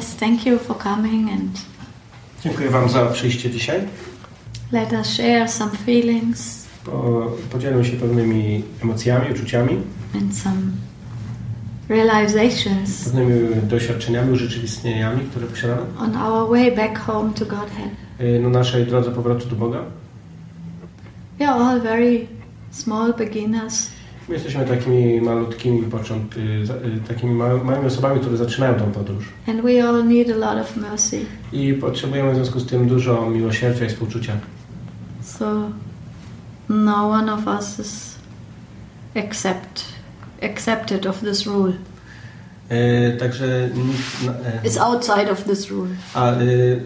Yes, thank you for coming and Dziękuję Wam za przyjście dzisiaj. let us share some feelings Po, podzielę się pewnymi emocjami, uczuciami, and some realizations pewnymi doświadczeniami, urzeczywistnieniami, które posiadamy on our way back home to Godhead. y, na naszej drodze powrotu do Boga. We are all very small beginners, My jesteśmy takimi malutkimi począt, y, takimi mały- małymi osobami, które zaczynają tą podróż. and we all need a lot of mercy. I potrzebujemy w związku z tym dużo miłosierdzia i współczucia. So no one of us is accept accepted of this rule. Y, Także nikt, y, It's outside of this rule. a, y,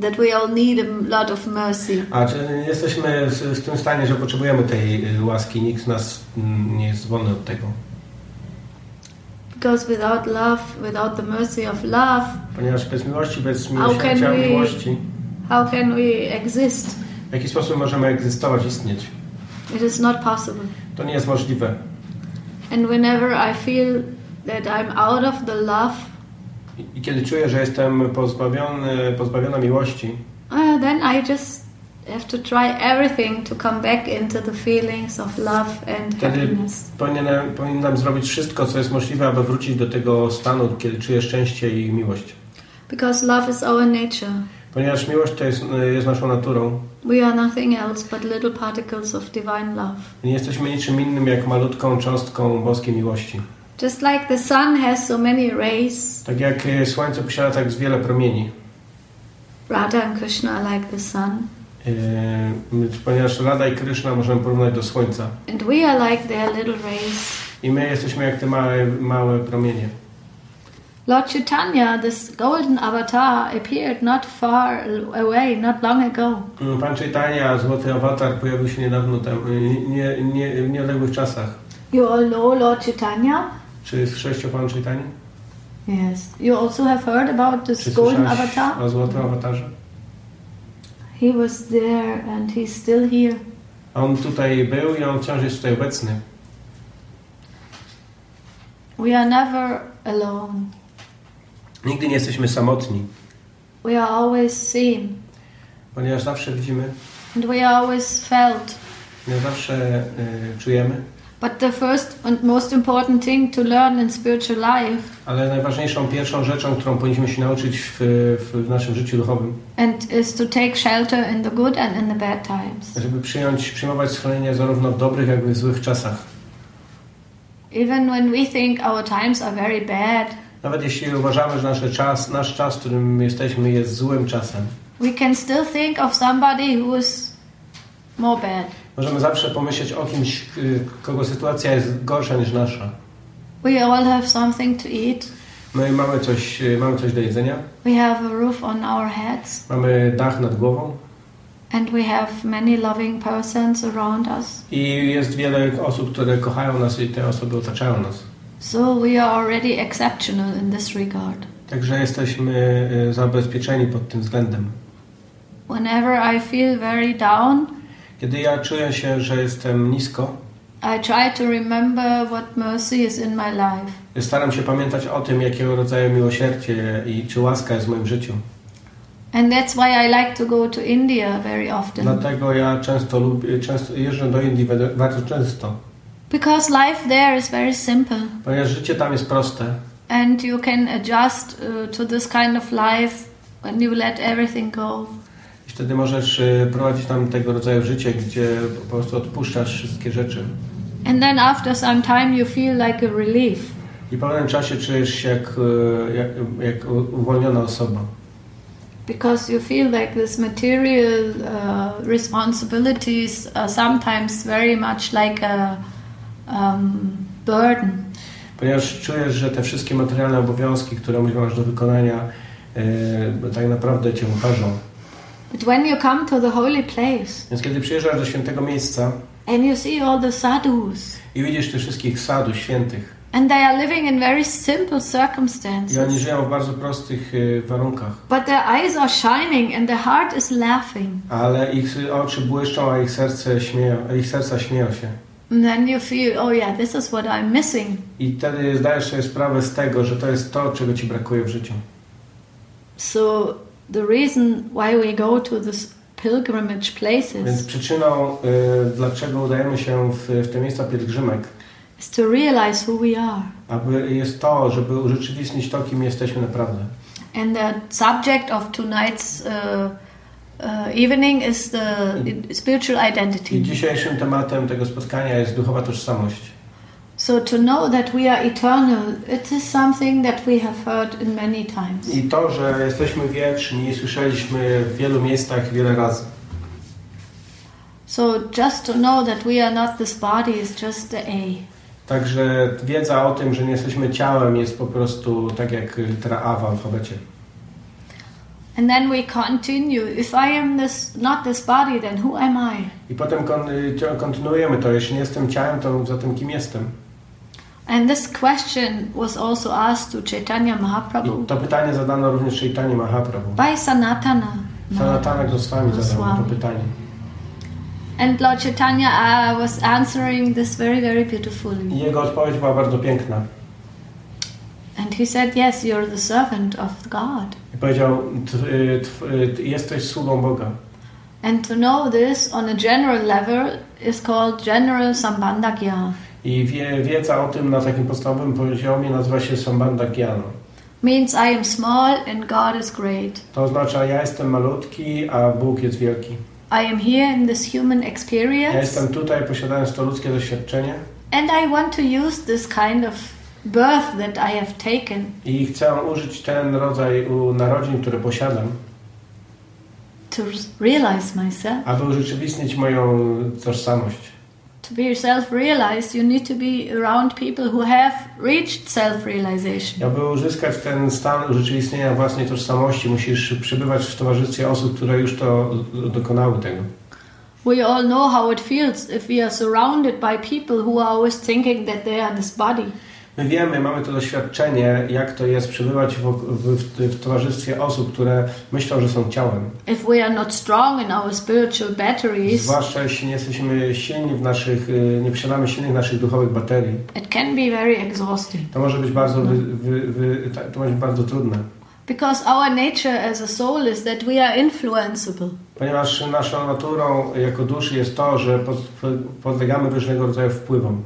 That we all need a lot of mercy. a czy jesteśmy w, tym stanie, że potrzebujemy tej y, łaski, nikt z nas mm, nie jest wolny od tego. Because without love, without the mercy of love, Ponieważ bez miłości, bez miłosierdzia, we- miłości, how can we exist? w jaki sposób możemy egzystować, istnieć? It is not possible. To nie jest możliwe. And whenever I feel that I'm out of the love, I- I kiedy czuję, że jestem pozbawiony, pozbawiona miłości, uh, then I just have to try everything to come back into the feelings of love and wtedy happiness. powinienem, powinnam zrobić wszystko, co jest możliwe, aby wrócić do tego stanu, kiedy czuję szczęście i miłość. Because love is our nature. Ponieważ miłość to jest, jest naszą naturą. We are nothing else but little particles of divine love. Nie jesteśmy niczym innym jak malutką cząstką boskiej miłości. Just like the sun has so many rays, Tak jak e, słońce posiada tak wiele promieni. Radha and Krishna are like the sun, E, Ponieważ Rada i Kryszna możemy porównać do słońca. and we are like their little rays. I my jesteśmy jak te małe, małe promienie. Lord Chaitanya, this golden avatar, appeared not far away, not long ago. Mm, Pan Chaitanya, złoty awatar, pojawił się niedawno temu, nie, nie, w nieodległych czasach. You all know Lord Chaitanya? Czy słyszeliście o Panu? Yes. You also have heard about Czy this golden avatar? o złotym awatarze? He was there and he's still here. On tutaj był i on wciąż jest tutaj obecny. We are never alone. Nigdy nie jesteśmy samotni, We are always seen ponieważ zawsze widzimy, and we are always felt. ponieważ zawsze y, czujemy. But the first and most important thing to learn in spiritual life Ale najważniejszą, pierwszą rzeczą, którą powinniśmy się nauczyć w, w naszym życiu duchowym, and is to take shelter in the good and in the bad times. żeby przyjąć, przyjmować schronienie zarówno w dobrych, jak i w złych czasach. Even when we think our times are very bad, Nawet jeśli uważamy, że nasz czas, nasz czas, w którym jesteśmy, jest złym czasem, we can still think of somebody who is more bad. Możemy zawsze pomyśleć o kimś, y, kogo sytuacja jest gorsza niż nasza. We all have something to eat. My mamy coś, y, mamy coś do jedzenia, We have a roof on our heads. mamy dach nad głową And we have many loving persons around us. i jest wiele osób, które kochają nas i te osoby otaczają nas. So we are already exceptional in this regard. Także jesteśmy y, zabezpieczeni pod tym względem. Whenever I feel very down, Kiedy ja czuję się, że jestem nisko, I try to remember what mercy is in my life. staram się pamiętać o tym, jakiego rodzaju miłosierdzie i czy łaska jest w moim życiu. And that's why I like to go to India very often. Dlatego ja często lubię, często jeżdżę do Indii bardzo często, Because life there is very simple. ponieważ życie tam jest proste And you can adjust uh, to this kind of life when you let everything go. I wtedy możesz y, prowadzić tam tego rodzaju życie, gdzie po prostu odpuszczasz wszystkie rzeczy. And then after some time, you feel like a relief. I po pewnym czasie czujesz się jak, y, jak, jak uwolniona osoba. Because you feel like this material uh, responsibilities are sometimes very much like a um, burden. Ponieważ czujesz, że te wszystkie materialne obowiązki, które masz do wykonania, y, tak naprawdę cię ukażą. But when you come to the holy place Więc kiedy przyjeżdżasz do świętego miejsca and you see all the sadhus, i widzisz tych wszystkich sadów świętych and they are living in very simple i oni circumstances, żyją w bardzo prostych y, warunkach, but their eyes are shining and their heart is laughing, ale ich oczy błyszczą, a ich, serce śmieją, a ich serca śmieją się. and then you feel, oh yeah, this is what I'm missing. I wtedy zdajesz sobie sprawę z tego, że to jest to, czego ci brakuje w życiu. So the reason why we go to this pilgrimage Więc places przyczyną, y, dlaczego udajemy się w, w te miejsca pielgrzymek, is to realize who we are. aby jest to, żeby urzeczywistnić to, kim jesteśmy naprawdę. And the subject of tonight's uh, uh, evening is the spiritual I identity. dzisiejszym tematem tego spotkania jest duchowa tożsamość. I to, że jesteśmy wieczni, słyszeliśmy w wielu miejscach wiele razy. So just to know that we are not this body is just the A. Także wiedza o tym, że nie jesteśmy ciałem jest po prostu tak jak litera A w alfabecie. And then we continue. If I am this not this body, then who am I? I potem kontynuujemy to. Jeśli nie jestem ciałem, to zatem kim jestem? And this question was also asked to Chaitanya Mahaprabhu I to pytanie zadano również Chaitanya Mahaprabhu. by Sanatana. Sanatana Goswami zadał to pytanie. And Lord Chaitanya uh, was answering this very, very beautifully. I jego odpowiedź była bardzo piękna. And he said, Yes, you're the servant of God. I powiedział, y, y, jesteś sługą Boga. And to know this on a general level is called general sambandha. I wie, wiedza o tym na takim podstawowym poziomie nazywa się Sambandha Gyana. Means I am small and God is great. To oznacza, ja jestem malutki, a Bóg jest wielki. I am here in this human Ja experience, jestem tutaj, posiadając to ludzkie doświadczenie and I want to use this kind of birth that I have taken i chcę użyć ten rodzaj narodzin, które posiadam, to realize myself. aby urzeczywistnić moją tożsamość. To be self-realized, you need to be around people who have reached self-realization. Aby uzyskać ten stan urzeczywistnienia własnej tożsamości, musisz przebywać w towarzystwie osób, które już to dokonały tego. We all know how it feels if we are surrounded by people who are always thinking that they are this body. My wiemy, mamy to doświadczenie, jak to jest przebywać w, w, w towarzystwie osób, które myślą, że są ciałem. If we are not strong in our spiritual batteries, Zwłaszcza jeśli nie jesteśmy silni w naszych, y, nie posiadamy silnych naszych duchowych baterii. it can be very exhausting. To może być bardzo, wy, wy, wy, to może być bardzo trudne. Because our nature as a soul is that we are influenceable. Ponieważ naszą naturą jako duszy jest to, że pod, podlegamy różnego rodzaju wpływom.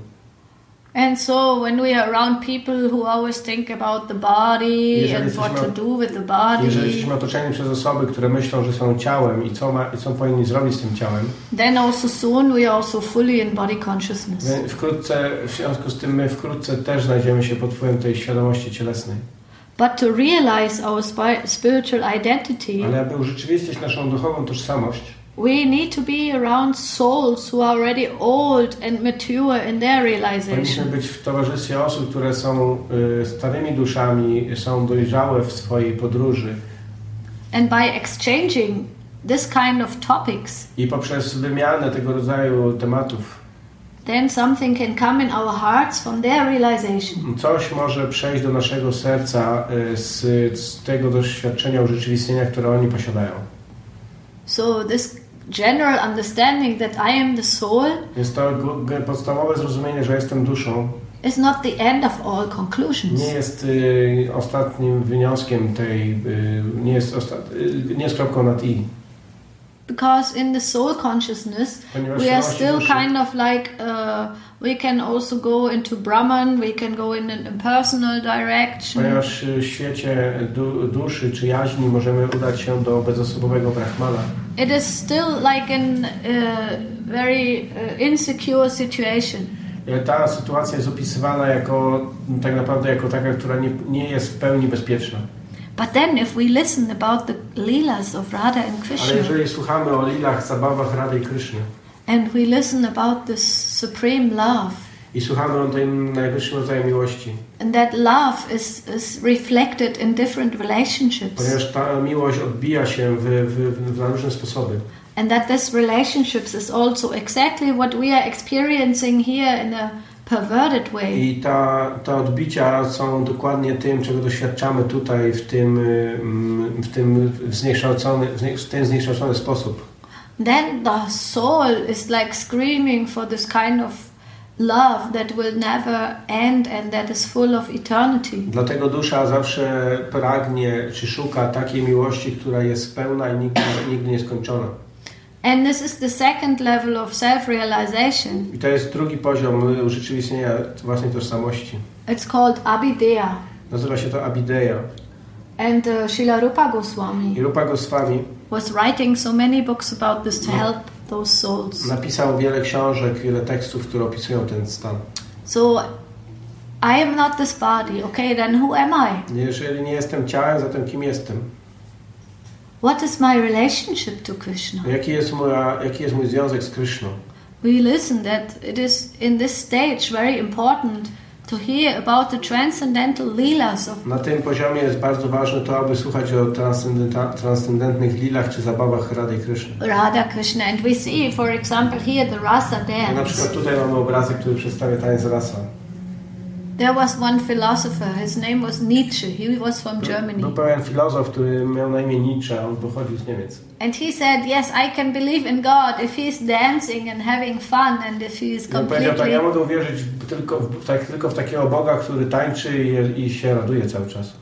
And so when we are around people who always think about the body Jeżeli and what to jesteśmy- do with the body, Jeżeli jesteśmy otoczeni przez osoby, które myślą, że są ciałem i co, ma, i co powinni zrobić z tym ciałem, then also soon we are also fully in body consciousness. wkrótce, w związku z tym my wkrótce też znajdziemy się pod wpływem tej świadomości cielesnej. But to realize our spi- spiritual identity, Ale aby urzeczywistnić naszą duchową tożsamość, we need to be around souls who are already old and mature in their powinniśmy realization. być w towarzystwie osób, które są y, starymi duszami, są dojrzałe w swojej podróży And by exchanging this kind of topics, i poprzez wymianę tego rodzaju tematów then something can come in our hearts from their realization. coś może przejść do naszego serca y, z, z tego doświadczenia urzeczywistnienia, które oni posiadają. So this general understanding that I am the soul Jest to podstawowe zrozumienie, że jestem duszą. is not the end of all conclusions. Nie jest y, ostatnim wynioskiem tej, y, nie, jest ostat, y, nie jest kropką nad i. Because in the soul consciousness, Ponieważ we are still duszy- kind of like uh, we can also go into Brahman, we can go in an impersonal direction. Ponieważ w świecie du, duszy czy jaźni możemy udać się do bezosobowego Brahmana. It is still like an uh, very uh, insecure situation. Ta sytuacja jest opisywana jako tak naprawdę jako taka, która nie, nie jest w pełni bezpieczna. But then, if we listen about the leelas of Radha and Ale Krishna, jeżeli słuchamy o lilach, zabawach Rady i Kryszny and we listen about this supreme love, i słuchamy o tym najwyższym rodzaju miłości, and that love is, is reflected in different relationships, ponieważ ta miłość odbija się w, w, w na różne sposoby. and that this relationships is also exactly what we are experiencing here in a perverted way. I ta, te odbicia są dokładnie tym, czego doświadczamy tutaj w tym, mm, w tym zniekształcony, w znie- w ten zniekształcony sposób. Then the soul is like screaming for this kind of love that will never end and that is full of eternity. Dlatego dusza zawsze pragnie czy szuka takiej miłości, która jest pełna i nigdy, nigdy nieskończona. And this is the second level of self realization. I to jest drugi poziom urzeczywistnienia własnej tożsamości. It's called Abhideya. Nazywa się to Abideya. And uh, Srila Rupa Goswami I Rupa Goswami was writing so many books about this to help those souls. napisał wiele książek, wiele tekstów, które opisują ten stan. So I am not this body. Okay, then who am I? Jeżeli nie jestem ciałem, zatem kim jestem? What is my relationship to Krishna? Jaki jest, moja, jaki jest mój związek z Kryszną? We listen that it is in this stage very important to hear about the transcendental leelas of Na tym poziomie jest bardzo ważne to, aby słuchać o transcendentnych lilach czy zabawach Rady Kryszny. Radha Krishna. And we see, for example, here the rasa Na dance. przykład tutaj mamy obrazek, który przedstawia taniec rasa. There was one philosopher, his name was Nietzsche. He was from Był Germany. pewien filozof, który miał na imię Nietzsche, on pochodził z Niemiec. And he said, Yes, I can believe in God if he's dancing and having fun and if he is I on powiedział tak, ja completely. mogę uwierzyć tylko w, tak, tylko w takiego Boga, który tańczy i, i się raduje cały czas.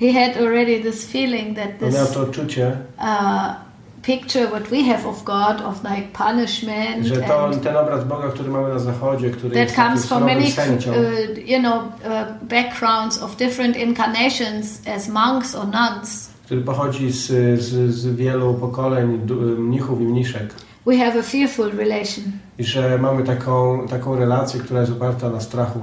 He had already this feeling that On miał this to odczucie, uh, picture, what we have of God, of like punishment, że to ten obraz Boga, który mamy na zachodzie, który that jest comes from many, uh, you know, uh, backgrounds of different incarnations as monks or nuns. który pochodzi z, z, z wielu pokoleń mnichów i mniszek. We have a fearful relation. I że mamy taką, taką relację, która jest oparta na strachu.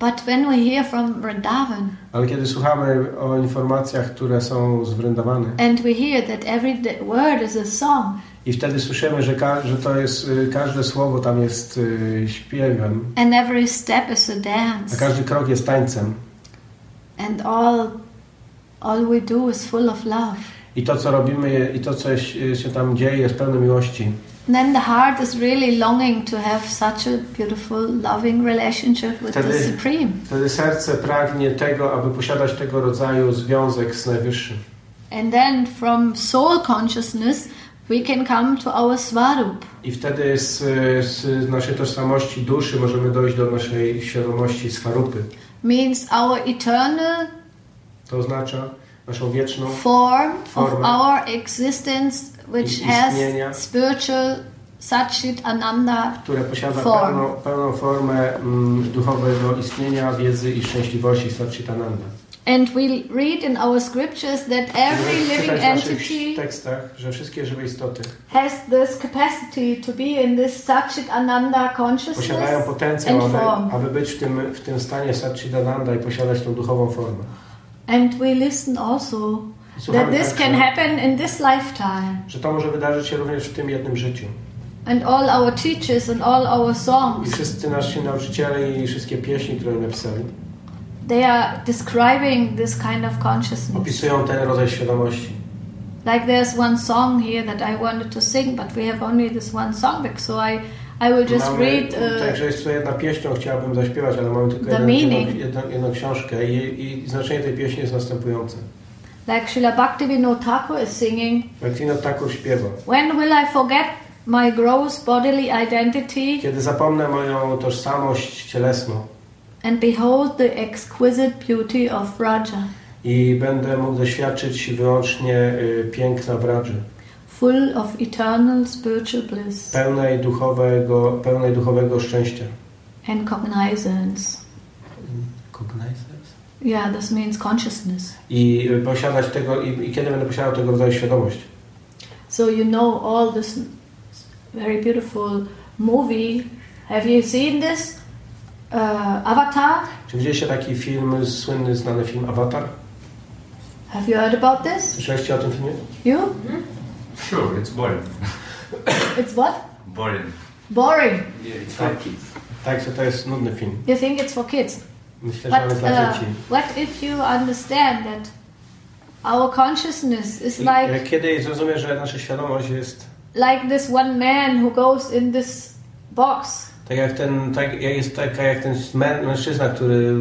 But when we hear from Vrindavan Ale kiedy słuchamy o informacjach, które są z Wrindawany and we hear that every word is a song, i wtedy słyszymy, że, ka- że to jest, y, każde słowo tam jest y, śpiewem, and every step is a a dance, każdy krok jest tańcem. and all, all we do is full of love, I to, co robimy i to, co się tam dzieje, jest pełne miłości. Then the heart is really longing to have such a beautiful, loving relationship with the Wtedy- Supreme. Wtedy serce pragnie tego, aby posiadać tego rodzaju związek z Najwyższym. And then from soul consciousness, we can come to our Svarup. I wtedy z, z naszej tożsamości duszy możemy dojść do naszej świadomości swarupy. Means our eternal To oznacza naszą wieczną form of Forma. our existence, which has spiritual Satchit Ananda. które posiada Form. pełną, pełną formę mm, duchowego istnienia, wiedzy i szczęśliwości Satchitananda. And we read in our scriptures that every living entity tekstach, że wszystkie żywe istoty has this capacity to be in this Satchit Ananda consciousness posiadają potencjał, and form. aby, aby być w tym, w tym stanie Satchitananda i posiadać tą duchową formę. And we listen also I that this także, can happen in this lifetime. że to może wydarzyć się również w tym jednym życiu. And all our teachers and all our I songs, wszyscy nasi nauczyciele i wszystkie pieśni, które napisali, they are describing this kind of consciousness. opisują ten rodzaj świadomości. Like there's one song here that I wanted to sing, but we have only this one song, so I, I will just Mamy, read. Uh, także jest to jedna pieśń, którą chciałabym zaśpiewać, ale mamy tylko jedną, jedną, jedną, książkę i, i znaczenie tej pieśni jest następujące. like Srila Bhaktivinoda Thakur is singing, Martina Thakur śpiewa. When will I forget my gross bodily identity Kiedy zapomnę moją tożsamość cielesną and behold the exquisite beauty of Raja, i będę mógł doświadczyć wyłącznie y, piękna Wradży, full of eternal spiritual bliss pełnej duchowego, pełnej duchowego szczęścia. and cognizance. Cognizance? Yeah, this means consciousness. I posiadać tego, i, i kiedy będę posiadał tego rodzaju świadomość. So you know all this very beautiful movie. Have you seen this? Uh, Avatar. Czy widzieliście taki film, słynny, znany film Avatar? Have you heard about this? Słyszeliście o tym filmie? You? Sure, it's boring. It's what? Boring. Boring. Yeah, it's for kids. Tak, że to jest nudny film. You think it's for kids. Myślę, że on But jest dla uh, dzieci. what if you understand that our consciousness is like e, Kiedy zrozumiesz, że nasza świadomość jest like this one man who goes in this box tak jak ten, tak, jest taka jak ten mę- mężczyzna, który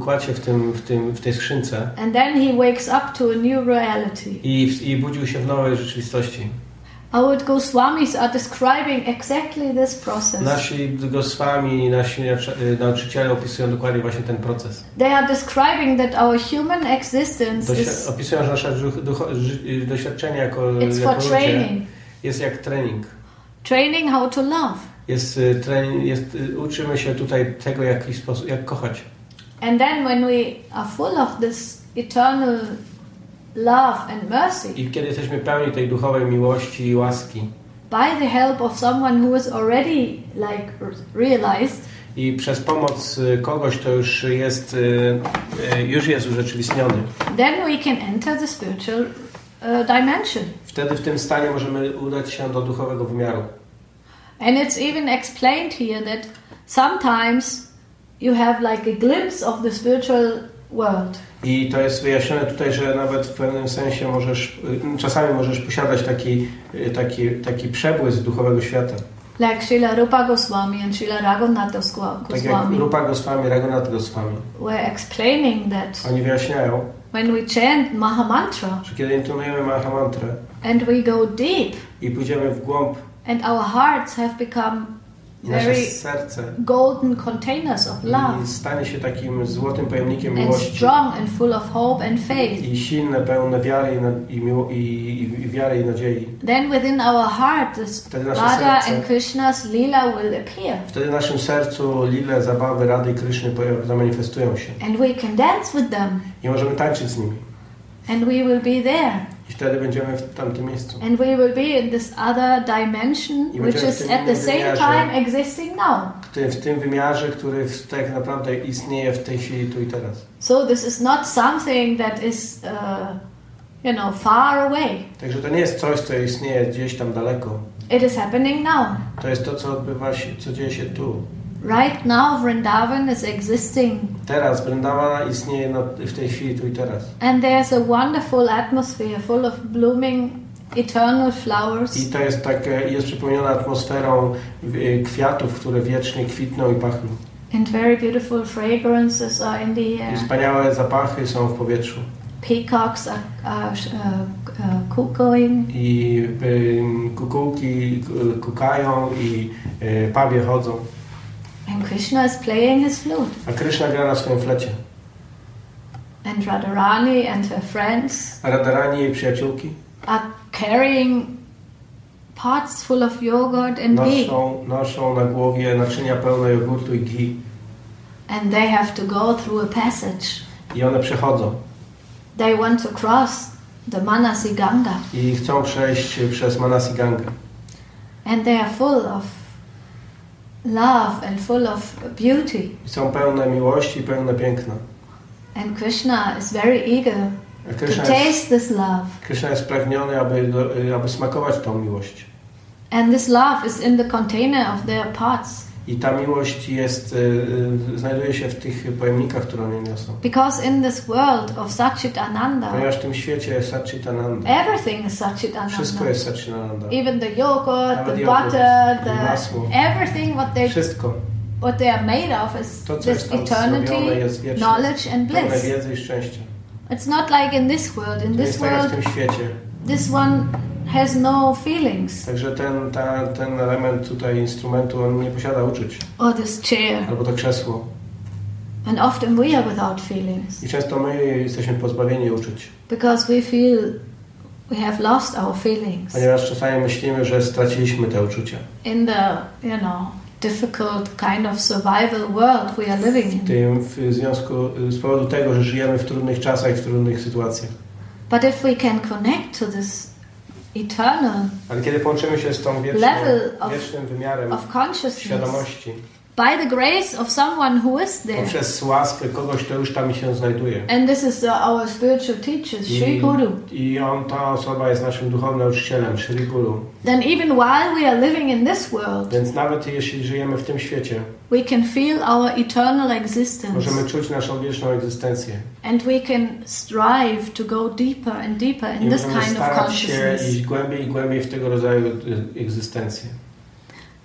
kładł się w, tym, w, tym, w tej skrzynce and then he wakes up to a new reality. i, i budził się w nowej rzeczywistości. Our Goswamis are describing exactly this process. Nasi Goswami, nasi nauczyciele opisują dokładnie właśnie ten proces. They are describing that our human existence Doświ- is opisują, że nasze doświadczenie jako, it's jako for ludzie training. jest jak trening. Training how to love. Jest, y, trening, jest, y, uczymy się tutaj tego, jak, sposób, jak kochać. And then when we are full of this eternal love and mercy, I kiedy jesteśmy pełni tej duchowej miłości i łaski by the help of someone who is already like realized, i przez pomoc y, kogoś, kto już jest, już jest urzeczywistniony, then we can enter the spiritual dimension. wtedy w tym stanie możemy udać się do duchowego wymiaru. And it's even explained here that sometimes you have like a glimpse of the spiritual world. I to jest wyjaśnione tutaj, że nawet w pewnym sensie możesz, y, czasami możesz posiadać taki, y, taki, taki przebłysk duchowego świata. Like Srila Rupa Goswami and Srila Raghunatha Goswa- Tak jak Goswami Rupa Goswami, Raghunath Goswami. were explaining that Oni wyjaśniają, when we chant Mahamantra że kiedy intonujemy Mahamantrę and we go deep i pójdziemy w głąb and our hearts have become very golden containers of love i stanie się takim złotym pojemnikiem and miłości strong and full of hope and faith, i silne, pełne wiary i, i, i, i, wiary i nadziei. then within our heart this Radha serce- and Krishna's lila will appear. Wtedy w naszym sercu lile, zabawy, rady i pojaw- zamanifestują się And we can dance with them i możemy tańczyć z nimi. and we will be there. Wtedy będziemy w tamtym miejscu. And we will be in this other dimension, which is at the same time existing now. W tym, wymiarze, który tak naprawdę istnieje w tej chwili, tu i teraz. So this is not something that is, uh, you know, far away. Także to nie jest coś, co istnieje gdzieś tam daleko. It is happening now. To jest to, co odbywa się, co dzieje się tu. Right now, Vrindavan is existing, Teraz Vrindavan istnieje na, w tej chwili, tu i teraz. and there's a wonderful atmosphere full of blooming eternal flowers. I to jest takie, jest przypomniana atmosferą y, kwiatów, które wiecznie kwitną i pachną. And very beautiful fragrances are in the I air. wspaniałe zapachy są w powietrzu. Peacocks are, are uh, cuckooing. I y, kukułki kukają i y, pawie chodzą. And Krishna is playing his flute. A Kryszna gra na swoim flecie. And Radharani and her friends A Radharani i jej przyjaciółki are carrying pots full of yogurt and ghee. noszą, noszą na głowie naczynia pełne jogurtu i ghee. And they have to go through a passage. I one przechodzą. They want to cross the Manasi Ganga. I chcą przejść przez Manasi Gangę. And they are full of love and full of beauty. I są pełne miłości i pełne piękna. And Krishna is very eager A to taste this love. Kryszna jest pragniony, aby, aby smakować tą miłość. And this love is in the container of their pots. I ta miłość jest, y, y, znajduje się w tych pojemnikach, które one niosą. Because in this world of Satchit Ananda, Ponieważ w tym świecie jest Satchitananda. everything is Satchit Wszystko Ananda. jest Satchitananda. Even the yogurt, the butter, the masło. everything what they Wszystko. what they are made of is To, this eternity, knowledge and bliss. wiedzy i szczęścia. It's not like in this world. In To this jest tak world, tym świecie. this one has no feelings. Także ten, ta, ten element tutaj instrumentu, on nie posiada uczuć. Or this chair. Albo to krzesło. And often we are without feelings I często my jesteśmy pozbawieni uczuć. because we feel we have lost our feelings Ponieważ czasami myślimy, że straciliśmy te uczucia. in the you know difficult kind of survival world we are living W in. tym w związku, z powodu tego, że żyjemy w trudnych czasach w trudnych sytuacjach. But if we can connect to this eternal Ale kiedy połączymy się z tą wieczną, wiecznym wymiarem świadomości, by the grace of someone who is there, poprzez łaskę kogoś, kto już tam się znajduje. and this is our spiritual teacher, Sri I, Guru. I on, ta osoba jest naszym duchowym nauczycielem, Sri Guru. then even while we are living in this world, Więc nawet jeśli żyjemy w tym świecie, we can feel our eternal existence możemy czuć naszą wieczną egzystencję. and we can strive to go deeper and deeper I in this możemy kind of się consciousness. iść głębiej i głębiej w tego rodzaju egzystencję.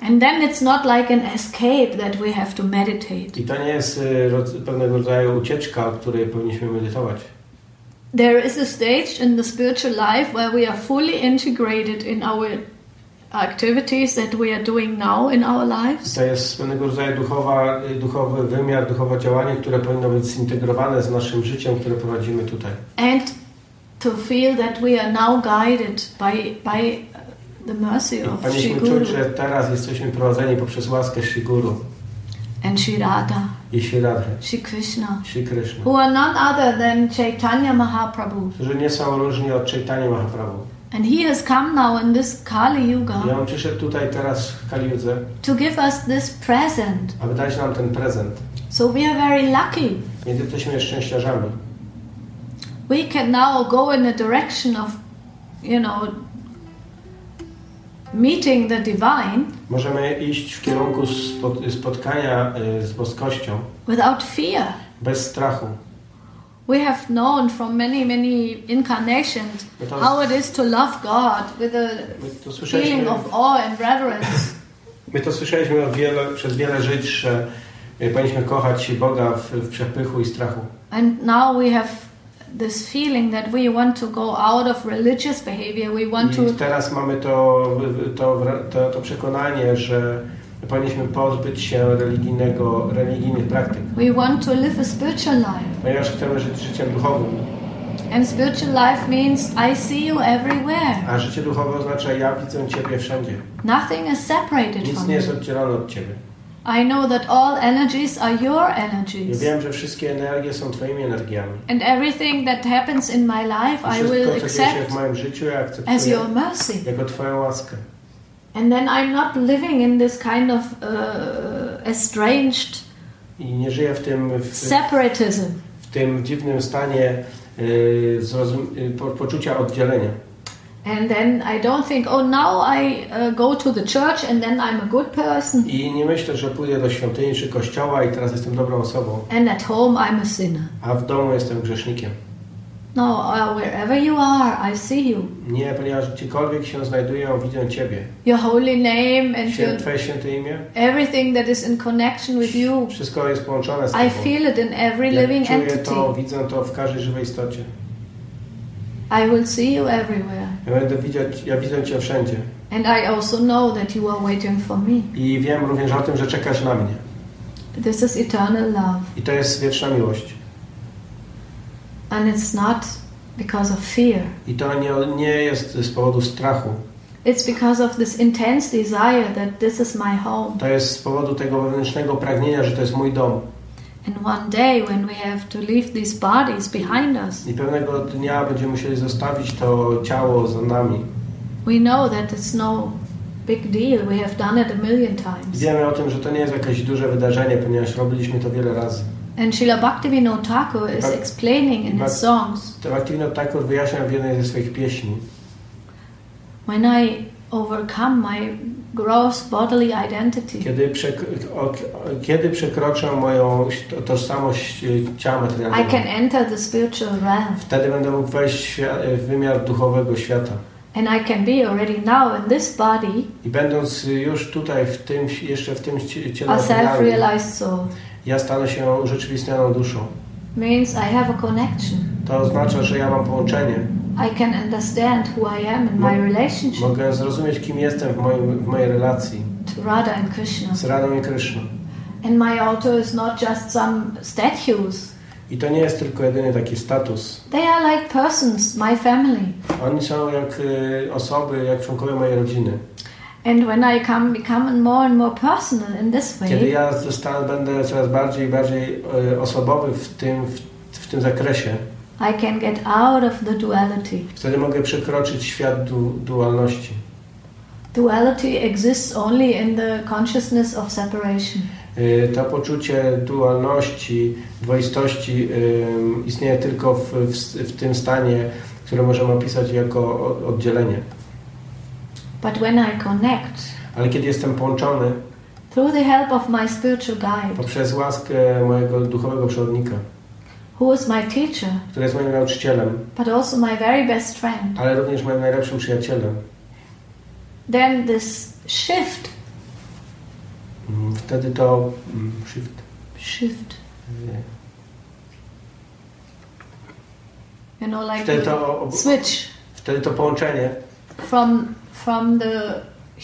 And then it's not like an escape that we have to meditate. I to nie jest y, pewnego rodzaju ucieczka, od której powinniśmy medytować. There is a stage in the spiritual life where we are fully integrated in our activities that we are doing now in our lives. To jest pewnego rodzaju duchowa, duchowy wymiar, duchowe działanie, które powinno być zintegrowane z naszym życiem, które prowadzimy tutaj. And to feel that we are now guided by, by the mercy I of powinniśmy Shri czuć, że teraz jesteśmy prowadzeni poprzez łaskę Shri Guru and Shri Radha, i Shri Radha, Shri Krishna, Shri Krishna, who are none other than Chaitanya Mahaprabhu. którzy nie są różni od Chaitanya Mahaprabhu. And he has come now in this Kali I Yuga on przyszedł tutaj teraz w Kaliudze, to give us this present. aby dać nam ten prezent. So we are very lucky. Więc jesteśmy szczęściarzami. We can now go in the direction of, you know, meeting the divine Możemy iść w kierunku spot- spotkania y, z boskością without fear. bez strachu. We have known from many, many incarnations Because- how it is to love God with a to feeling of awe and reverence. my to słyszeliśmy od wiele, przez wiele żyć, że y, powinniśmy kochać Boga w, w przepychu i strachu. and now we have this feeling that we want to go out of religious behavior. We want to I teraz mamy to, to, to, to przekonanie, że powinniśmy pozbyć się religijnego, religijnych praktyk, we want to live a spiritual life. ponieważ chcemy żyć życiem duchowym. And spiritual life means I see you everywhere. A życie duchowe oznacza ja widzę Ciebie wszędzie. Nothing is separated Nic from nie jest oddzielone od Ciebie. I know that all energies are your Ja energies. wiem, że wszystkie energie są Twoimi energiami. And everything that happens in my life, I will co się w accept moim życiu, ja as your mercy. jako Twoją łaskę. And then I'm not living in this kind of uh, estranged I nie żyję w tym, w, separatism. w tym dziwnym stanie y, y, po, poczucia oddzielenia. And then I don't think, now I go to the church and then I'm a good person. I nie myślę, że pójdę do świątyni czy kościoła i teraz jestem dobrą osobą, And at home I'm a sinner. a w domu jestem grzesznikiem. No, uh, wherever you are, I see you. Nie, ponieważ gdziekolwiek się znajduję, widzę Ciebie. Your holy name and Świę, your, Twoje święte imię, everything that is in connection with you. wszystko jest połączone z I Tobą. feel it in every living czuję entity. to, widzę to w każdej żywej istocie. I will see you everywhere. Ja będę widzieć, ja widzę Cię wszędzie. And I also know that you are waiting for me. I wiem również o tym, że czekasz na mnie. This is eternal love. I to jest wieczna miłość. And it's not because of fear. I to nie, nie jest z powodu strachu. It's because of this intense desire that this is my home. To jest z powodu tego wewnętrznego pragnienia, że to jest mój dom. I pewnego dnia będziemy musieli zostawić to ciało za nami. we know that it's no big deal. We have done it a million times. Wiemy o tym, że to nie jest jakieś duże wydarzenie, ponieważ robiliśmy to wiele razy. And Srila Bhaktivinoda Thakur is explaining in his songs To Activino Thakur wyjaśnia w jednej ze swoich pieśni. when I overcome my gross bodily identity, Kiedy, przek o, o, kiedy przekroczę moją to- tożsamość y, ciała I materialnego, can enter the spiritual realm. wtedy będę mógł wejść w, wymiar duchowego świata. And I can be already now in this body I będąc już tutaj, w tym, jeszcze w tym cie- ciele self-realized soul. ja stanę się urzeczywistnioną duszą. Means I have a connection. To oznacza, że ja mam połączenie. I can understand who I am in my relationship Mogę zrozumieć, kim jestem w, moim, w mojej relacji to Radha and Krishna. z Radą i Kryszną. And my altar is not just some statues. I to nie jest tylko jedyny taki status. They are like persons, my family. Oni są jak y, osoby, jak członkowie mojej rodziny. And when I come become more and more personal in this Kiedy way, ja zostanę, będę coraz bardziej i bardziej y, osobowy w tym, w, w tym zakresie, I can get out of the duality. wtedy mogę przekroczyć świat du, dualności. Duality exists only in the consciousness of separation. Y, To poczucie dualności, dwoistości y, istnieje tylko w, w, w tym stanie, które możemy opisać jako oddzielenie. But when I connect Ale kiedy jestem połączony through the help of my spiritual guide, poprzez łaskę mojego duchowego przewodnika, who is my teacher, który jest moim nauczycielem, but also my very best friend, ale również moim najlepszym przyjacielem, then this shift, mm, wtedy to mm, shift, shift, you know, like wtedy to, switch wtedy to połączenie from from the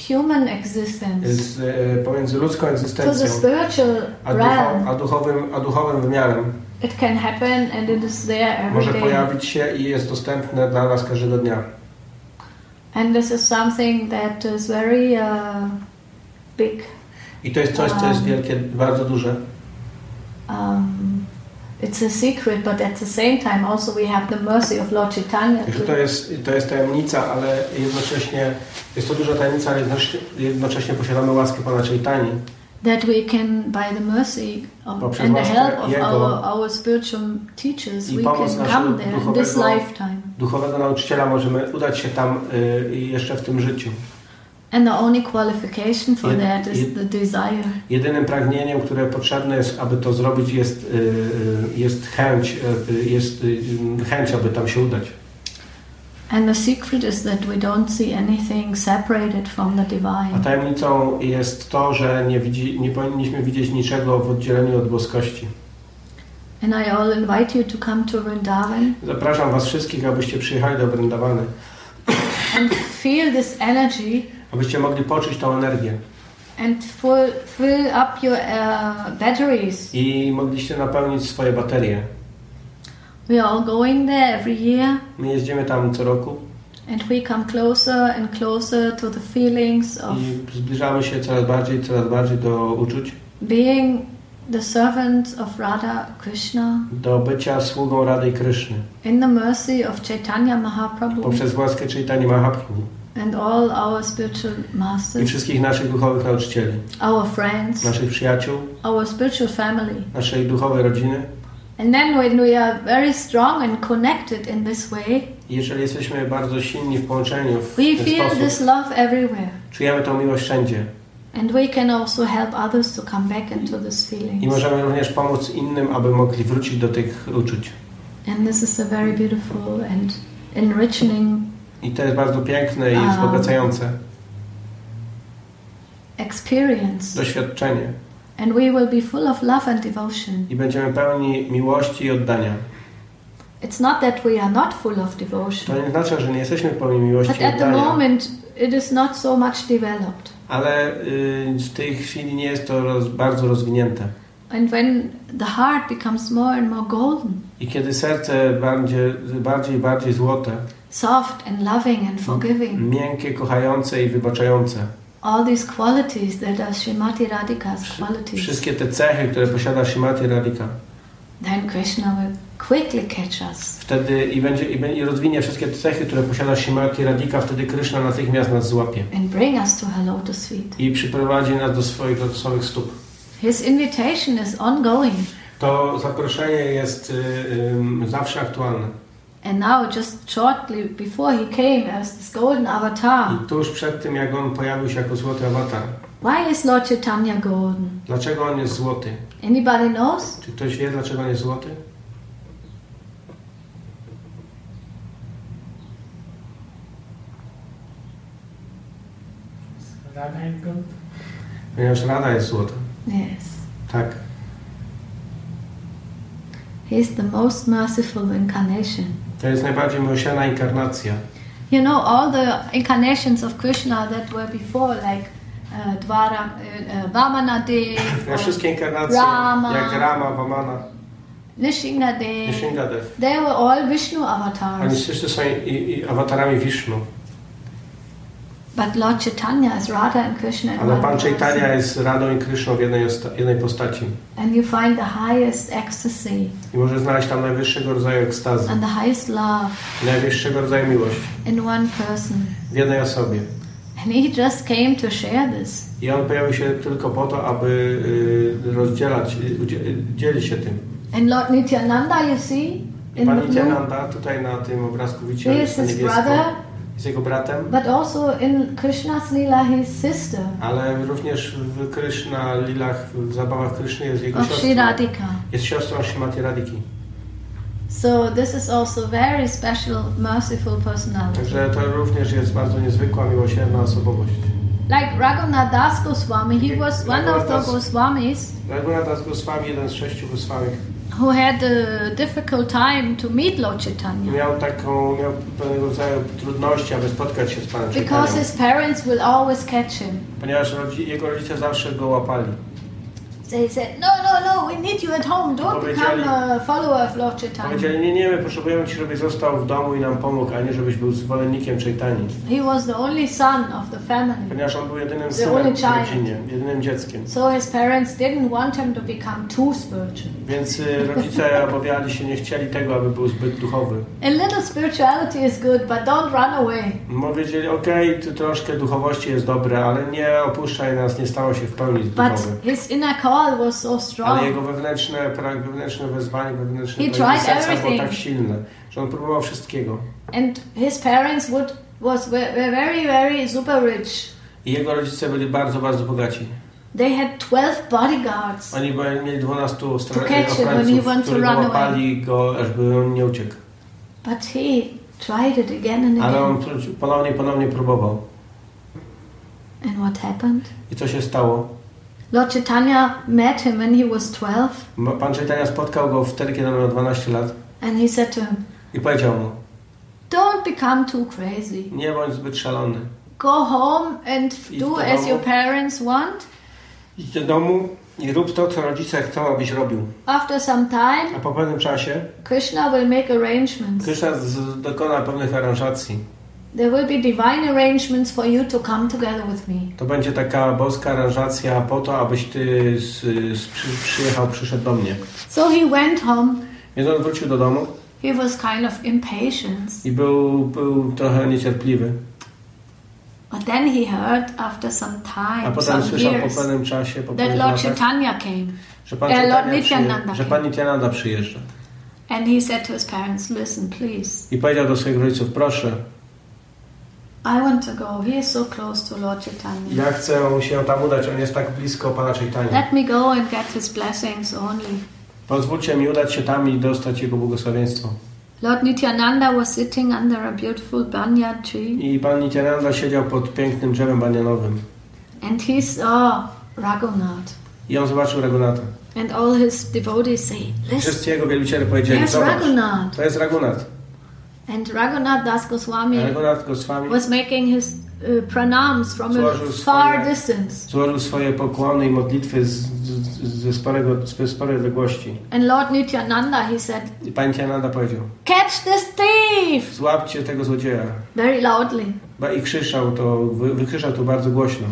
human existence z, e, pomiędzy ludzką to the egzystencją spiritual realm, a, duchowym, a duchowym wymiarem it can happen and it is there every może day. pojawić się i jest dostępne dla nas każdego dnia. And this is something that is very uh, big. I to jest coś, co jest Um. wielkie, bardzo duże. Um, it's a secret, but at the same time, also we have the mercy of Lord Chaitanya. Także to- jest, to jest tajemnica, ale jednocześnie jest to duża tajemnica, ale jednocześnie, jednocześnie posiadamy łaskę Pana Chaitani. That we can, by the mercy of, Poprzez and the help of our, our spiritual teachers, we can come there in this lifetime. Duchowego nauczyciela możemy udać się tam y, jeszcze w tym życiu. And the only qualification for Jed- that is jed- the desire. Jedynym pragnieniem, które potrzebne jest, aby to zrobić, jest, y, y, jest chęć, y, jest y, chęć, aby tam się udać. A divine. tajemnicą jest to, że nie, widzi, nie powinniśmy widzieć niczego w oddzieleniu od boskości. And I all invite you to come to Vrindavan Zapraszam Was wszystkich, abyście przyjechali do Brindawany, and feel this energy abyście mogli poczuć tą energię and full, fill up your uh, batteries. i mogliście napełnić swoje baterie. We are all going there every year. My jeździmy tam co roku. And we come closer and closer to the feelings of i zbliżamy się coraz bardziej, coraz bardziej do uczuć, being the servants of Radha Krishna. Do bycia sługą Rady i Kryszny. In the mercy of Chaitanya Mahaprabhu. Poprzez łaskę Chaitanya Mahaprabhu. And all our spiritual i masters, wszystkich naszych duchowych nauczycieli, our friends, naszych przyjaciół, our spiritual family. naszej duchowej rodziny. And then when we are very strong and connected in this way, I jeżeli jesteśmy bardzo silni w połączeniu w we ten feel sposób, this love everywhere. czujemy tą miłość wszędzie And we can also help others to come back into these i feelings. możemy również pomóc innym, aby mogli wrócić do tych uczuć. And this is a very beautiful and enriching I to jest bardzo piękne i A. wzbogacające experience. doświadczenie And we will be full of love and devotion. i będziemy pełni miłości i oddania. It's not that we are not full of To devotion, nie znaczy, że nie jesteśmy pełni miłości but i at the oddania, moment it is not so much developed. ale y, w tej chwili nie jest to roz, bardzo rozwinięte. And when the heart becomes more and more golden, I kiedy serce będzie bardziej i bardziej złote, soft and loving and forgiving, miękkie, kochające i wybaczające, all these qualities that are Srimati Radhika's qualities, wszystkie te cechy, które posiada Shrimati Radhika, then Krishna will quickly catch us. wtedy i, będzie, i, i rozwinie wszystkie te cechy, które posiada Shrimati Radhika, wtedy Krishna natychmiast nas złapie and bring us to her lotus feet. i przyprowadzi nas do swoich lotosowych stóp. His invitation is ongoing. To zaproszenie jest y, y, zawsze aktualne. And now, just shortly before he came as this golden avatar, I tuż przed tym, jak on pojawił się jako złoty awatar, why is Lord Chaitanya golden? dlaczego on jest złoty? Anybody knows? Czy ktoś wie, dlaczego on jest złoty? Gold. Ponieważ Rada jest złota. Yes. Tak. He is the most merciful incarnation. To jest najbardziej miłosierna inkarnacja. You know, all the incarnations of Krishna that were before, like uh, Dvara, uh, uh, Vamanadev, Ja wszystkie inkarnacje, Rama. jak Rama, Vamana, Nishingadev, Nishingadev, they were all Vishnu oni avatars. wszyscy są i, i awatarami Vishnu. But Lord Chaitanya is Radha and Krishna in Ale Pan. Chaitanya jest Radą i Kryszną w jednej, jednej postaci. And you find the highest ecstasy I może znaleźć tam najwyższego rodzaju ekstazy, and the highest love najwyższego rodzaju miłości in one person. w jednej osobie. And he just came to share this. I on pojawił się tylko po to, aby y, rozdzielać, y, dzielić się tym. And Lord Nityananda, you see, in Pan Nityananda tutaj na tym obrazku widzicie, jest niebiesko, brother, jest jego bratem, but also in Krishna's Leela, his sister ale również w Kryszna Lilach, w zabawach Kryszny jest jego siostrą. Radhika. Jest siostrą Shrimati Radhiki. So this is also very special, merciful personality. Także to również jest bardzo niezwykła, miłosierna osobowość. Like Raghunath Das Goswami, he was one of the Goswamis Raghunath Das Goswami, jeden z sześciu Goswami, who had a difficult time to meet Lord Chaitanya Miał taką, miał pewnego rodzaju trudności, aby spotkać się z Panem because his parents will always catch him. ponieważ jego rodzice zawsze go łapali. They said, No, no, no, we need you at home. Don't become a follower of Lord Chaitanya. Powiedzieli, nie, nie, my potrzebujemy Ci, żebyś został w domu i nam pomógł, a nie żebyś był zwolennikiem Chaitani. He was the only son of the family. Ponieważ on był jedynym synem w rodzinie, jedynym dzieckiem. So his parents didn't want him to become too spiritual. Więc y, rodzice obawiali się, nie chcieli tego, aby był zbyt duchowy. A little spirituality is good, but don't run away. Powiedzieli, okej, tu troszkę duchowości jest dobre, ale nie opuszczaj nas, nie stało się w pełni But duchowy. his inner call was so Ale strong. jego wewnętrzne, pra- wewnętrzne wezwanie, wewnętrzne He tried serca było tak silne, że on próbował wszystkiego. And his parents would was were, very, very super rich. I jego rodzice byli bardzo, bardzo bogaci. They had 12 bodyguards. Oni mieli 12 To stra- catch him when he ochrońców, wants to którzy łapali go, ażby on nie uciekł. But he tried it again and Ale on again. ponownie, ponownie próbował. And what happened? I co się stało? Lord Chaitanya met him when he was 12 Ma- Pan Chaitanya spotkał go wtedy, kiedy miał 12 lat and he said to him, i powiedział mu, Don't become too crazy. nie bądź zbyt szalony. Go home and Idź do as domu. your parents want. Idź do domu i rób to, co rodzice chcą, abyś robił. After some time, A po pewnym czasie Krishna will make arrangements. Krishna dokona pewnych aranżacji. There will be divine arrangements for you to come together with me. To będzie taka boska aranżacja po to, abyś ty z, z, przy, przyjechał, przyszedł do mnie. So he went home. Więc on wrócił do domu He was kind of impatient. i był, był trochę niecierpliwy. But then he heard after some A time, potem some słyszał po years, pewnym czasie, po that pewnych Lord Chaitanya came. że pan, Eh, Lord Nityananda że pan Nityananda przyjeżdża. And he said to his parents, Listen, please, I powiedział do swoich rodziców, proszę, I want to go. He is so close to Lord Chaitanya. ja chcę się tam udać, on jest tak blisko pana Chaitanya. Let me go and get his blessings only. Pozwólcie mi udać się tam i dostać jego błogosławieństwo. Lord Nityananda was sitting under a beautiful banyan tree I pan Nityananda siedział pod pięknym drzewem banianowym. and he saw Raghunath. I on zobaczył Ragunata. And all his devotees say, Listen, Wszyscy jego wielbiciele powiedzieli, zobacz, Raghunath. to jest Ragunat. And Raghunath Das Goswami Ragunat Goswami was making his uh, pranams from a far swoje- distance. złożył swoje pokłony i modlitwy z, z, ze, sporego, z sporej odległości. And Lord Nityananda, he said, I pan Nityananda powiedział, Catch this thief! złapcie tego złodzieja. Very loudly. I krzyczał to, wy, wykrzyczał to bardzo głośno.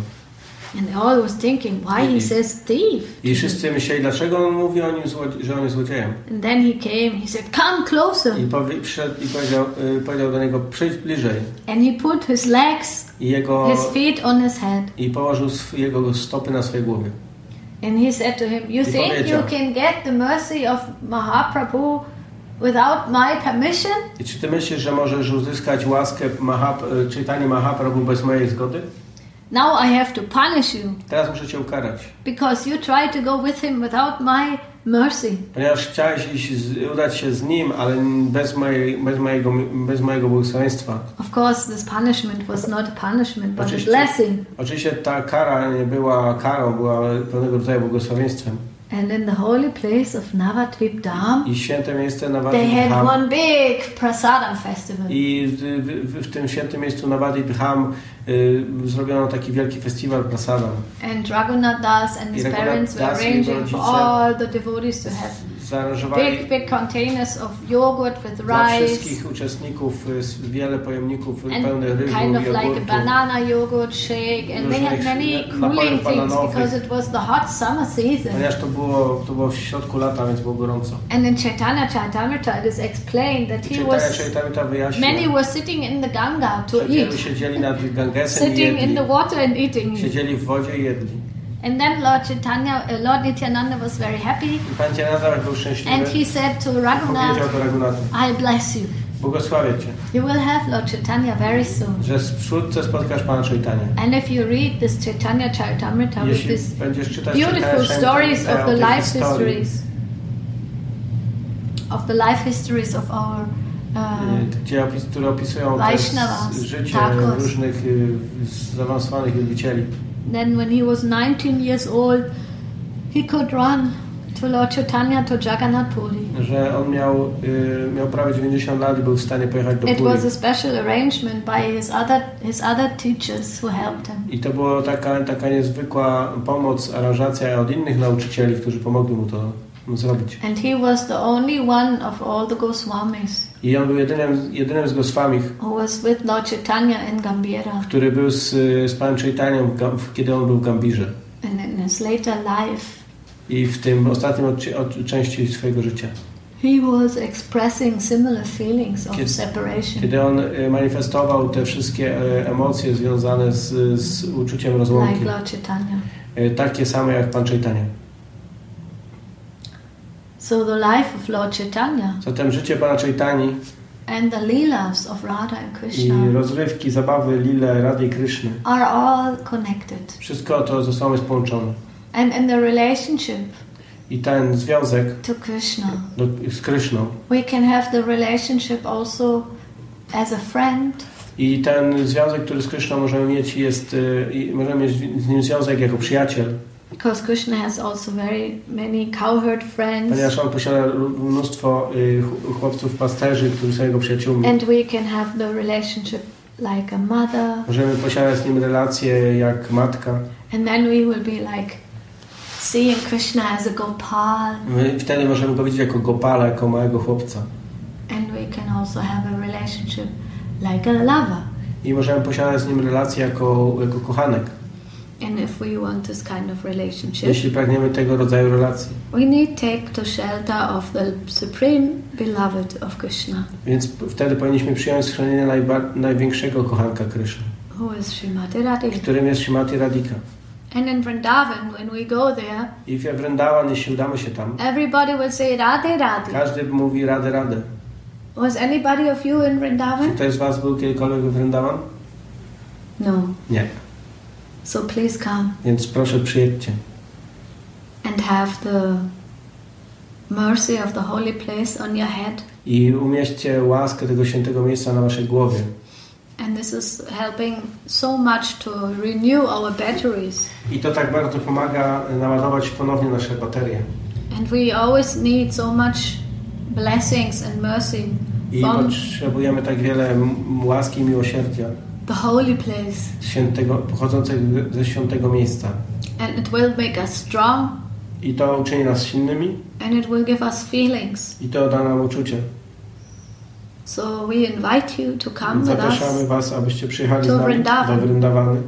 And they all was thinking, why he says thief? I wszyscy myśleli, dlaczego on mówi o nim, że on jest złodziejem. And then he came, he said, Come closer. I, powie, przyszedł i powiedział, y, powiedział do niego, przyjdź bliżej. And he put his legs, I, jego, his feet on his head. i położył jego stopy na swojej głowie. And he said to him, You I think you can get the mercy of Mahaprabhu without my permission? I czy ty myślisz, że możesz uzyskać łaskę Mahap, y, czytanie Mahaprabhu bez mojej zgody? Now I have to punish you Teraz muszę cię ukarać. because you tried to go with him without my mercy. Ponieważ chciałeś iść udać się z nim, ale bez, mojej, bez, mojego, bez mojego błogosławieństwa. Of course, this punishment was not a punishment, but a Oczywiście, blessing. oczywiście ta kara nie była karą, była pewnego rodzaju błogosławieństwem. And in the holy place of Navadvip Dham, I święte miejsce they Navadip had one big prasadam festival. I w, w, w tym świętym miejscu Navadip Dham y, zrobiono taki wielki festiwal prasadam. And Raghunath Das and his parents were arranging for all the devotees to have Zaaranżowali big, big containers of yogurt with dla rice wszystkich uczestników y, wiele pojemników and pełnych ryżu, kind of like a jogurtu. banana yogurt shake. And they had many cooling things because it was the hot summer season. Ponieważ to było, to było w środku lata, więc było gorąco. And in Chaitanya Charitamrita it is explained that he was many were sitting in the Ganga to eat, siedzieli nad Gangesem sitting in the water and eating. Siedzieli w wodzie i jedli. And then Lord Chaitanya, uh, Lord Nityananda was very happy, pan Cianada był szczęśliwy. and he said to Raghunath, "I bless you. błogosławię Cię, You will have Lord Chaitanya very soon. że wkrótce spotkasz Pana Chaitanya. And if you read this Chaitanya Charitamrita with Jeśli these będziesz czytać beautiful stories of the life histories, of the life histories of our uh, y, gdzie opis, które opisują życie różnych y, zaawansowanych wielbicieli. Then when he was 19 years old, he could run to Lord Chaitanya to Jagannath Puri. że on miał, y, miał prawie 90 lat i był w stanie pojechać do It Puri. was a special arrangement by his other his other teachers who helped him. I to była taka, taka niezwykła pomoc, aranżacja od innych nauczycieli, którzy pomogli mu to zrobić. And he was the only one of all the Goswamis I on był jedynym, jedynym z Goswamich, który był z, z Panem Gam- kiedy on był w Gambirze. And in his later life, I w tym ostatnim od, części swojego życia. he was expressing similar feelings of Kiedy- separation, Kiedy on y, manifestował te wszystkie y, emocje związane z, z uczuciem rozłąki. like Lord Chaitanya. Y, Takie same jak Pan Chaitanya. So the life of Lord Chaitanya Zatem życie Pana Chaitani and the leelas of Radha and i Krishna rozrywki, zabawy, lile, Rady i Kryszny. are all connected. Wszystko to zostało jest połączone. And in the relationship I ten związek to Krishna, do, z Kryszną we can have the relationship also as a friend, i ten związek, który z Kryszną możemy mieć jest, y, i możemy mieć z nim związek jako przyjaciel, because Krishna has also very many cowherd friends, ponieważ on posiada mnóstwo y, ch- chłopców pasterzy, którzy są jego przyjaciółmi. and we can have the relationship like a mother, Możemy posiadać z nim relacje jak matka. and then we will be like seeing Krishna as a Gopal, My wtedy możemy go widzieć jako Gopala, jako małego chłopca. and we can also have a relationship like a lover. I możemy posiadać z nim relacje jako, jako kochanek, And if we want this kind of relationship, jeśli pragniemy tego rodzaju relacji. we need take the shelter of the supreme beloved of Krishna, Więc wtedy powinniśmy przyjąć schronienie największego kochanka Kryszny, who is Srimati Radhika. którym jest Shrimati Radhika. And in Vrindavan, when we go there, I w Vrindavan, jeśli udamy się tam, everybody will say Radhe Radhe. każdy mówi radę, radę. Was anybody of you in Czy Vrindavan? ktoś z Was był kiedykolwiek w Vrindavan? No. Nie. So please come Więc proszę przyjedźcie and have the mercy of the holy place on your head. i umieśćcie łaskę tego świętego miejsca na Waszej głowie. And this is helping so much to renew our batteries. I to tak bardzo pomaga naładować ponownie nasze baterie. And we always need so much blessings and mercy I potrzebujemy tak wiele łaski i miłosierdzia the holy place. świętego, pochodzącego ze świętego miejsca. And it will make us strong I to uczyni nas silnymi and it will give us feelings. i to da nam uczucie. So we invite you to come with Zapraszamy us. Was, abyście przyjechali z nami do Vrindavany.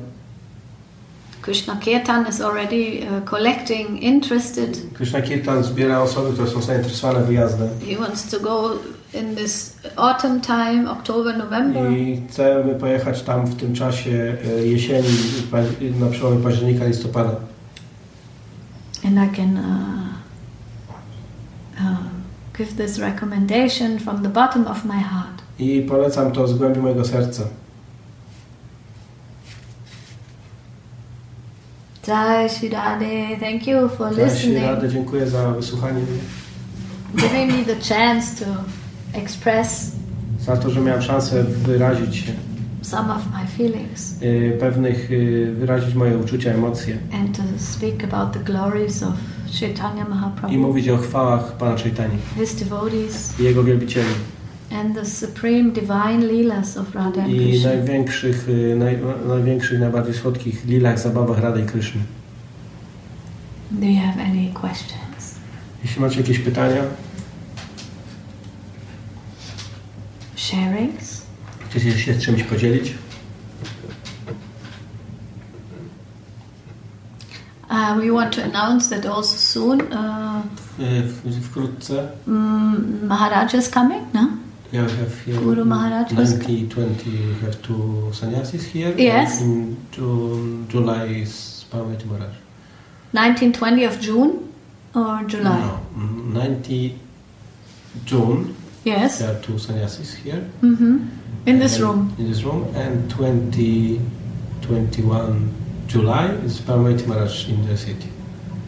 Krishna Kirtan is already uh, collecting interested. Krishna Kirtan zbiera osoby, które są zainteresowane wyjazdem. He wants to go in this autumn time, October, November. I chcemy pojechać tam w tym czasie e, jesieni, na przełomie października, listopada. And I can uh, uh, give this recommendation from the bottom of my heart. I polecam to z głębi mojego serca. Jai Shri Radhe, thank you for listening, Radę, dziękuję za wysłuchanie. Mnie, giving me the chance to express za to, że miałem szansę wyrazić się, some of my feelings. E, pewnych, e, wyrazić moje uczucia, emocje. And to speak about the glories of Chaitanya i Mahaprabhu, mówić o chwałach Pana Chaitani his devotees, i Jego wielbicieli and the supreme divine leelas of Radha and i Krishna. największych, e, naj, największych, najbardziej słodkich lilach, zabawach Rady i Kryszny. Do you have any questions? Jeśli macie jakieś pytania, Sharings? chcecie się z czymś podzielić, Uh, we want to announce that also soon uh, w- wkrótce mm, Maharaj is coming, no? Yeah, we have here Guru Maharaj was- we have two sannyasis here. Yes. In June, July is Parvati Maharaj. 1920 of June or July? No, mm, 90 June Yes. there are two sannyasis here. Mm-hmm. In this room. In this room. And 20, 21 July is Parvati Maharaj in the city.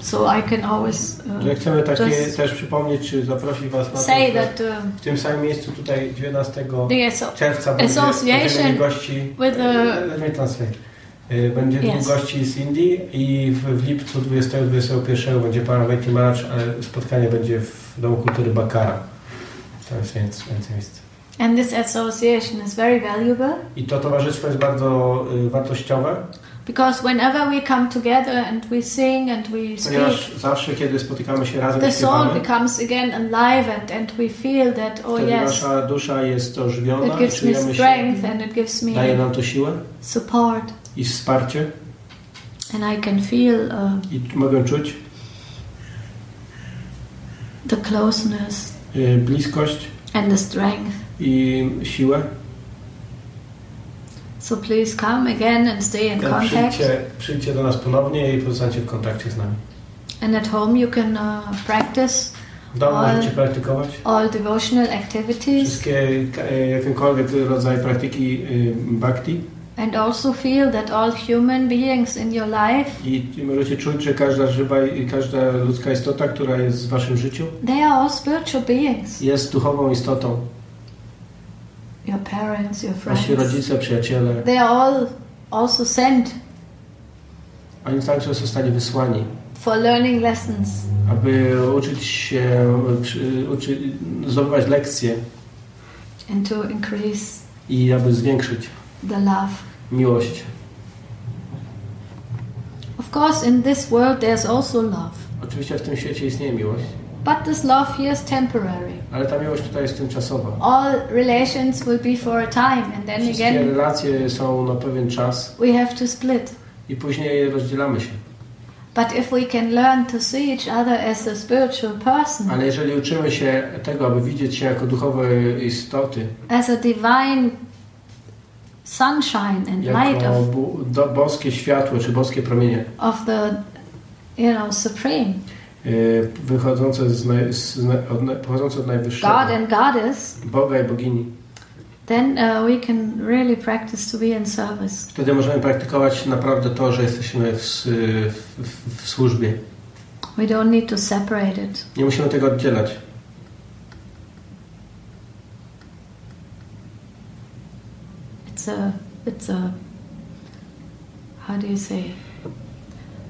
So I can always uh, Że chcemy takie też przypomnieć, czy zaprosić Was na to, say that uh, w tym samym miejscu tutaj 19 the asso- czerwca będzie- będziemy gości with the Let me translate. Będzie Yes. dwóch gości z Indii i w, w lipcu 20-21 będzie Veti Maharaj, ale spotkanie będzie w Domu Kultury Bakara. To jest więc więcej miejsca. And this association is very valuable I to towarzystwo jest bardzo y, wartościowe, because whenever we come together and we sing and we speak, ponieważ zawsze, kiedy spotykamy się razem the soul śpiewamy, becomes again alive and, and we feel that, oh yes, nasza dusza jest ożywiona, it gives me czujemy się, strength and it gives daje me nam to siłę support. i wsparcie And I can feel uh, i mogę czuć the closeness y, bliskość and the strength. i siłę. So please come again and stay in contact. Przyjdźcie, przyjdźcie do nas ponownie i pozostańcie w kontakcie z nami. And at home you can uh, practice W domu Ale- możecie praktykować all devotional activities wszystkie, e, jakiekolwiek rodzaj praktyki y, bhakti and also feel that all human beings in your life i i możecie czuć, że każda żywa i każda ludzka istota, która jest w waszym życiu, they are all spiritual beings. jest duchową istotą. Your parents, your friends. rodzice, przyjaciele, They are all also sent oni także zostali wysłani, for learning lessons. aby uczyć się, uczy, zdobywać lekcje and to increase i aby zwiększyć the love. miłość. Of course, in this world there's also love, Oczywiście w tym świecie istnieje miłość, but this love here is temporary. ale ta miłość tutaj jest tymczasowa. All relations will be for a time, and then Wszystkie again relacje są na pewien czas we have to split. i później rozdzielamy się. But if we can learn to see each other as a spiritual person, Ale jeżeli uczymy się tego, aby widzieć się jako duchowe istoty, as a divine sunshine and light of, do, boskie światło czy boskie promienie of the, you know, supreme wychodzące z, naj, z od, pochodzące od najwyższego God and Goddess, Boga i bogini, then uh, we can really practice to be in service. wtedy możemy praktykować naprawdę to, że jesteśmy w, w, w służbie. We don't need to separate it. Nie musimy tego oddzielać. It's a, it's a, how do you say,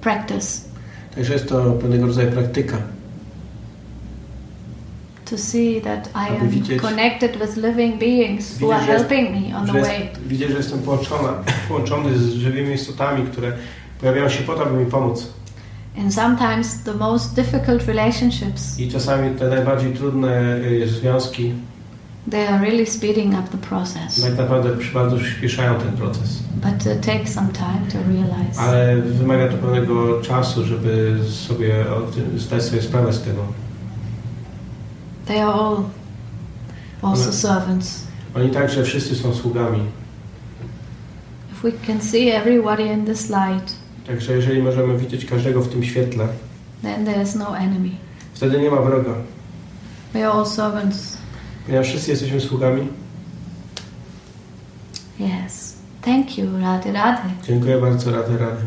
practice Także jest to pewnego rodzaju praktyka. to see that I am widzieć- connected with living beings who are helping me on the jest, way. widzę, że jestem połączona, połączony z żywymi istotami, które pojawiają się po to, aby mi pomóc. And sometimes the most difficult relationships, I czasami te najbardziej trudne y, związki they are really speeding up the process. tak naprawdę bardzo przyspieszają ten proces. But it takes some time to realize. Ale wymaga to pewnego czasu, żeby sobie zdać sobie sprawę z tego. They are all also Ale- servants. Oni także wszyscy są sługami. If we can see everybody in this light, Także jeżeli możemy widzieć każdego w tym świetle, then there is no enemy. wtedy nie ma wroga. We are all servants. Ponieważ wszyscy jesteśmy sługami. Yes. Thank you, Rady Rady. Dziękuję bardzo, Rady Rady.